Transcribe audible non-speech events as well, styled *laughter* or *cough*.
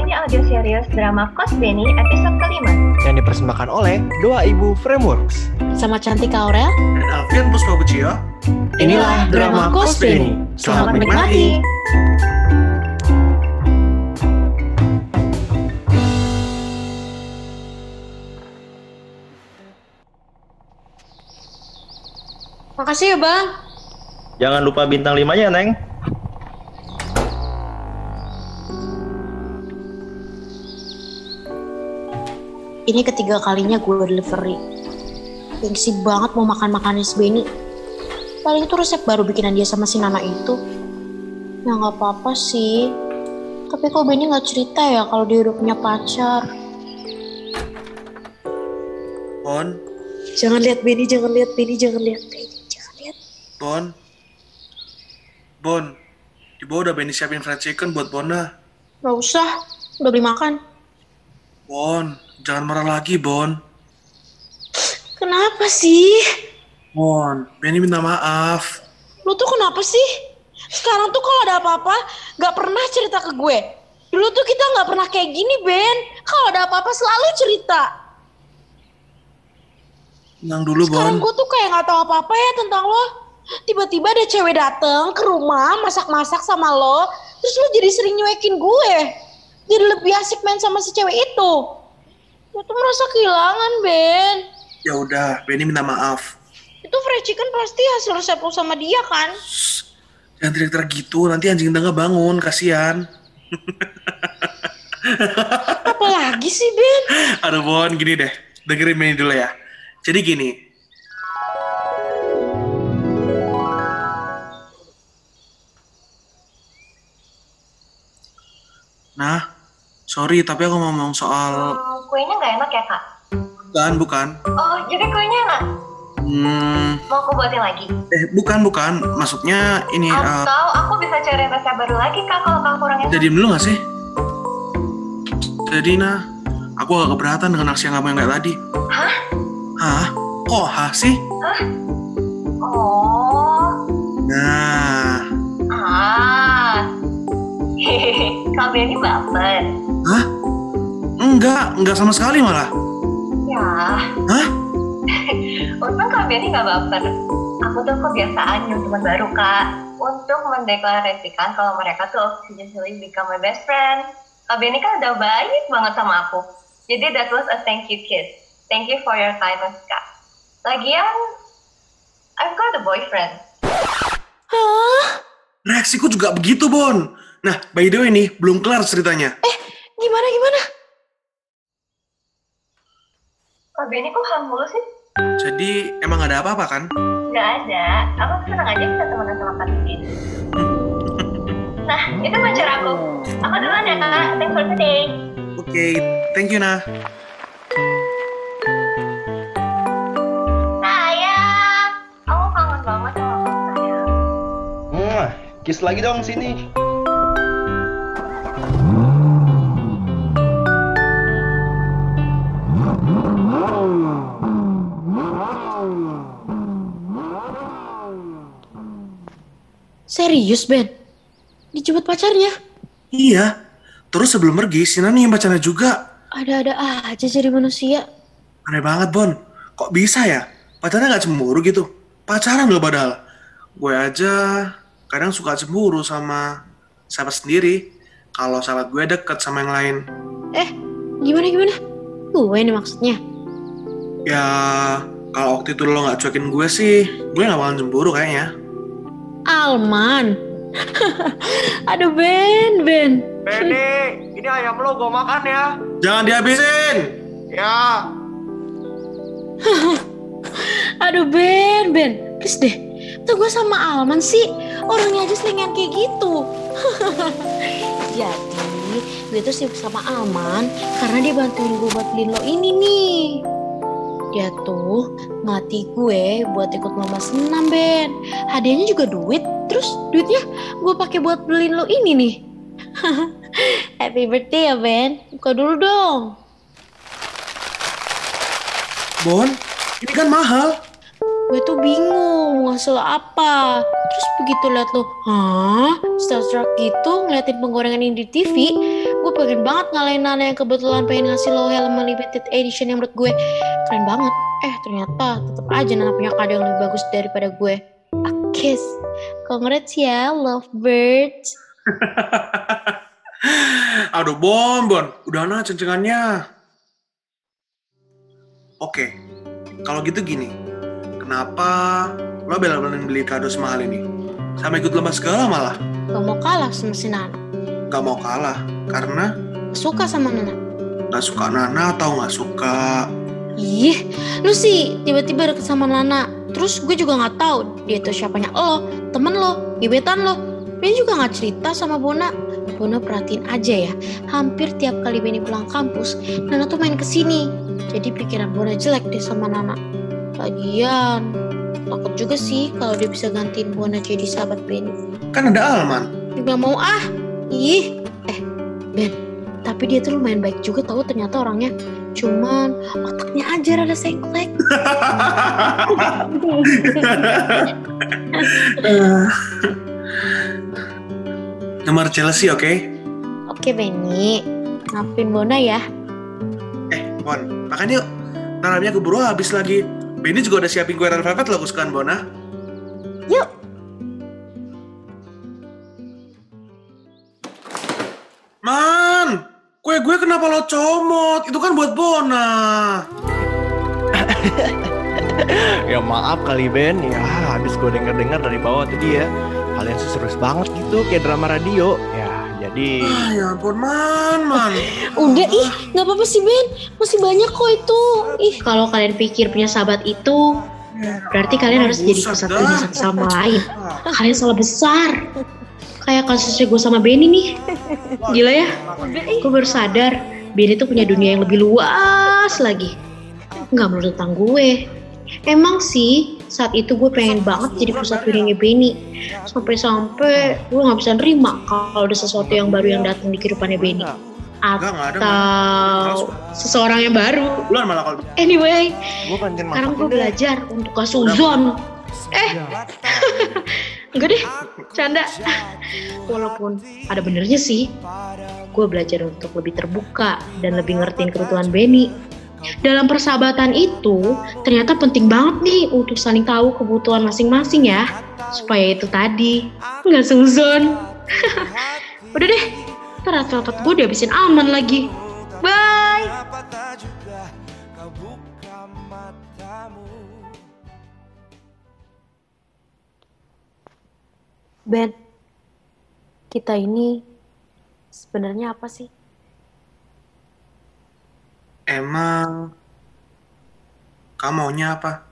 mini audio series drama Kos Beni episode kelima. yang dipersembahkan oleh Doa Ibu Frameworks. Sama Cantik Aurel, dan Alfian Puspabucio. Inilah drama Kos Beni. Selamat menikmati. makasih ya bang. Jangan lupa bintang 5 ya, Neng. Ini ketiga kalinya gue delivery. Gengsi banget mau makan makanan si Benny. Paling itu resep baru bikinan dia sama si Nana itu. Ya nggak apa-apa sih. Tapi kok Benny nggak cerita ya kalau dia udah punya pacar. Bon, Jangan lihat Benny, jangan lihat Benny, jangan lihat Benny, jangan lihat. Bon. Bon, di bawah udah Benny siapin fried chicken buat Bona. Gak usah, udah beli makan. Bon, jangan marah lagi, Bon. Kenapa sih? Bon, Benny minta maaf. Lu tuh kenapa sih? Sekarang tuh kalau ada apa-apa gak pernah cerita ke gue. Dulu tuh kita gak pernah kayak gini, Ben. Kalau ada apa-apa selalu cerita. Tenang dulu, Sekarang Bon. gue tuh kayak gak tahu apa-apa ya tentang lo. Tiba-tiba ada cewek dateng ke rumah masak-masak sama lo, terus lo jadi sering nyuekin gue. Jadi lebih asik main sama si cewek itu. Gue tuh merasa kehilangan, Ben. Ya udah, Benny minta maaf. Itu fried chicken pasti hasil resep lo sama dia kan? Jangan teriak-teriak gitu, nanti anjing tangga bangun, kasihan. *laughs* Apalagi sih, Ben? Aduh, Bon, gini deh. Dengerin Benny dulu ya. Jadi gini. Nah, sorry tapi aku ngomong soal Hmm, kuenya nggak enak ya kak? bukan bukan. Oh, jadi kuenya nggak? Hmm, Mau aku buatin lagi? eh bukan bukan. Maksudnya ini eh, Atau aku bisa cari resep baru lagi kak kalau kak kurang enak? jadi dulu gak sih? Jadi nah, aku agak keberatan dengan aksi yang kamu yang kayak tadi. Hah? Hah? Kok hah sih? Oh, Nah, ah. Hehehe, *laughs* Kak Benny baper. Hah? Enggak, enggak sama sekali malah. Ya, Hah? *laughs* untung Kak Benny nggak baper. Aku tuh kebiasaan nyuruh teman baru kak untuk mendeklarasikan kalau mereka tuh officially become my best friend. Kak Benny kan udah baik banget sama aku. Jadi that was a thank you kiss. Thank you for your kindness kak. Lagian, I've got a boyfriend. Reaksiku juga begitu, Bon. Nah, by the way nih, belum kelar ceritanya. Gimana, gimana? Kak Benny kok ham mulu sih? Jadi, emang ada apa-apa kan? Nggak ada. Aku senang aja bisa temenan sama Kak Benny. *laughs* Nah, itu pacar aku. Aku duluan ya kak. Thanks for today. Oke, thank you, Nah. Sayang, aku kangen banget sama kamu sayang. Mwah, kiss lagi dong sini. Serius, Ben? Dijemput pacarnya? Iya. Terus sebelum pergi, si Nani yang pacarnya juga. Ada-ada aja jadi manusia. Aneh banget, Bon. Kok bisa ya? Pacarnya nggak cemburu gitu. Pacaran loh padahal. Gue aja kadang suka cemburu sama sahabat sendiri. Kalau sahabat gue deket sama yang lain. Eh, gimana-gimana? Gue nih maksudnya. Ya, kalau waktu itu lo nggak cuekin gue sih, gue nggak bakalan cemburu kayaknya. Alman. *laughs* Aduh, Ben, Ben. Benny, ini ayam lo gue makan ya. Jangan dihabisin! Ya. *laughs* Aduh, Ben, Ben. Please deh. Tuh gue sama Alman sih. Orangnya aja selingan kayak gitu. *laughs* Jadi, gue tuh sibuk sama Alman karena dia bantuin gue buat beliin lo ini nih. Dia tuh ngelatih gue buat ikut lomba senam, Ben. Hadiahnya juga duit. Terus duitnya gue pakai buat beliin lo ini nih. *laughs* Happy birthday ya, Ben. Buka dulu dong. Bon, ini kan mahal. gue tuh bingung mau ngasih lo apa terus begitu liat lo hah starstruck gitu ngeliatin penggorengan ini di TV gue pengen banget ngalahin Nana yang kebetulan pengen ngasih lo helm limited edition yang menurut gue keren banget. Eh ternyata tetap aja Nana punya kado yang lebih bagus daripada gue. A kiss. Congrats ya, lovebirds. *laughs* Aduh, Bon, Bon. Udah nah cencengannya. Oke, kalau gitu gini. Kenapa lo bela-belain beli kado semahal ini? Sama ikut lomba segala malah. Gak mau kalah sama si Nana. Gak mau kalah, karena Suka sama Nana. gak suka Nana atau gak suka... Ih, lu sih tiba-tiba deket sama Nana. Terus gue juga nggak tahu dia tuh siapanya lo, temen lo, gebetan lo. Dia juga nggak cerita sama Bona. Bona perhatiin aja ya, hampir tiap kali Benny pulang kampus, Nana tuh main ke sini. Jadi pikiran Bona jelek deh sama Nana. Lagian, takut juga sih kalau dia bisa gantiin Bona jadi sahabat Benny. Kan ada Alman. Gak mau ah, ih. Eh, Ben, tapi dia tuh lumayan baik juga tahu ternyata orangnya. Cuman otaknya aja rada sengklek. *laughs* Nomor Chelsea, oke? Oke Benny, maafin Bona ya. Eh, Bon, makan yuk. Malamnya keburu habis lagi. Benny juga udah siapin kue red velvet lo kesukaan Bona. Yuk. Kenapa lo comot? Itu kan buat Bona. *laughs* Ya maaf kali Ben, ya habis gue denger-dengar dari bawah tadi ya Kalian sih serius banget gitu kayak drama radio Ya jadi Ah, ya ampun, Man, Man. *laughs* Udah ih, nggak apa-apa sih Ben, masih banyak kok itu. Ih, kalau kalian pikir punya sahabat itu, berarti kalian harus jadi kesatuan sama lain. Kalian salah besar. *laughs* Kayak kasusnya gue sama Benny nih. *laughs* Gila ya, gue baru sadar Benny tuh punya dunia yang lebih luas lagi. Nggak melulu tentang gue. Emang sih, saat itu gue pengen banget jadi pusat dunianya Benny. Sampai-sampai gue nggak bisa nerima kalau ada sesuatu yang baru yang datang di kehidupannya Benny. Atau seseorang yang baru. Anyway, sekarang gue belajar untuk gak suzon. Eh, enggak deh, canda. Walaupun ada benernya sih, gue belajar untuk lebih terbuka dan lebih ngertiin kebutuhan Benny. Dalam persahabatan itu, ternyata penting banget nih untuk saling tahu kebutuhan masing-masing ya. Supaya itu tadi, nggak suzon. *laughs* Udah deh, ntar velvet gue dihabisin aman lagi. Bye! Ben, kita ini sebenarnya apa sih? Emang kamu maunya apa?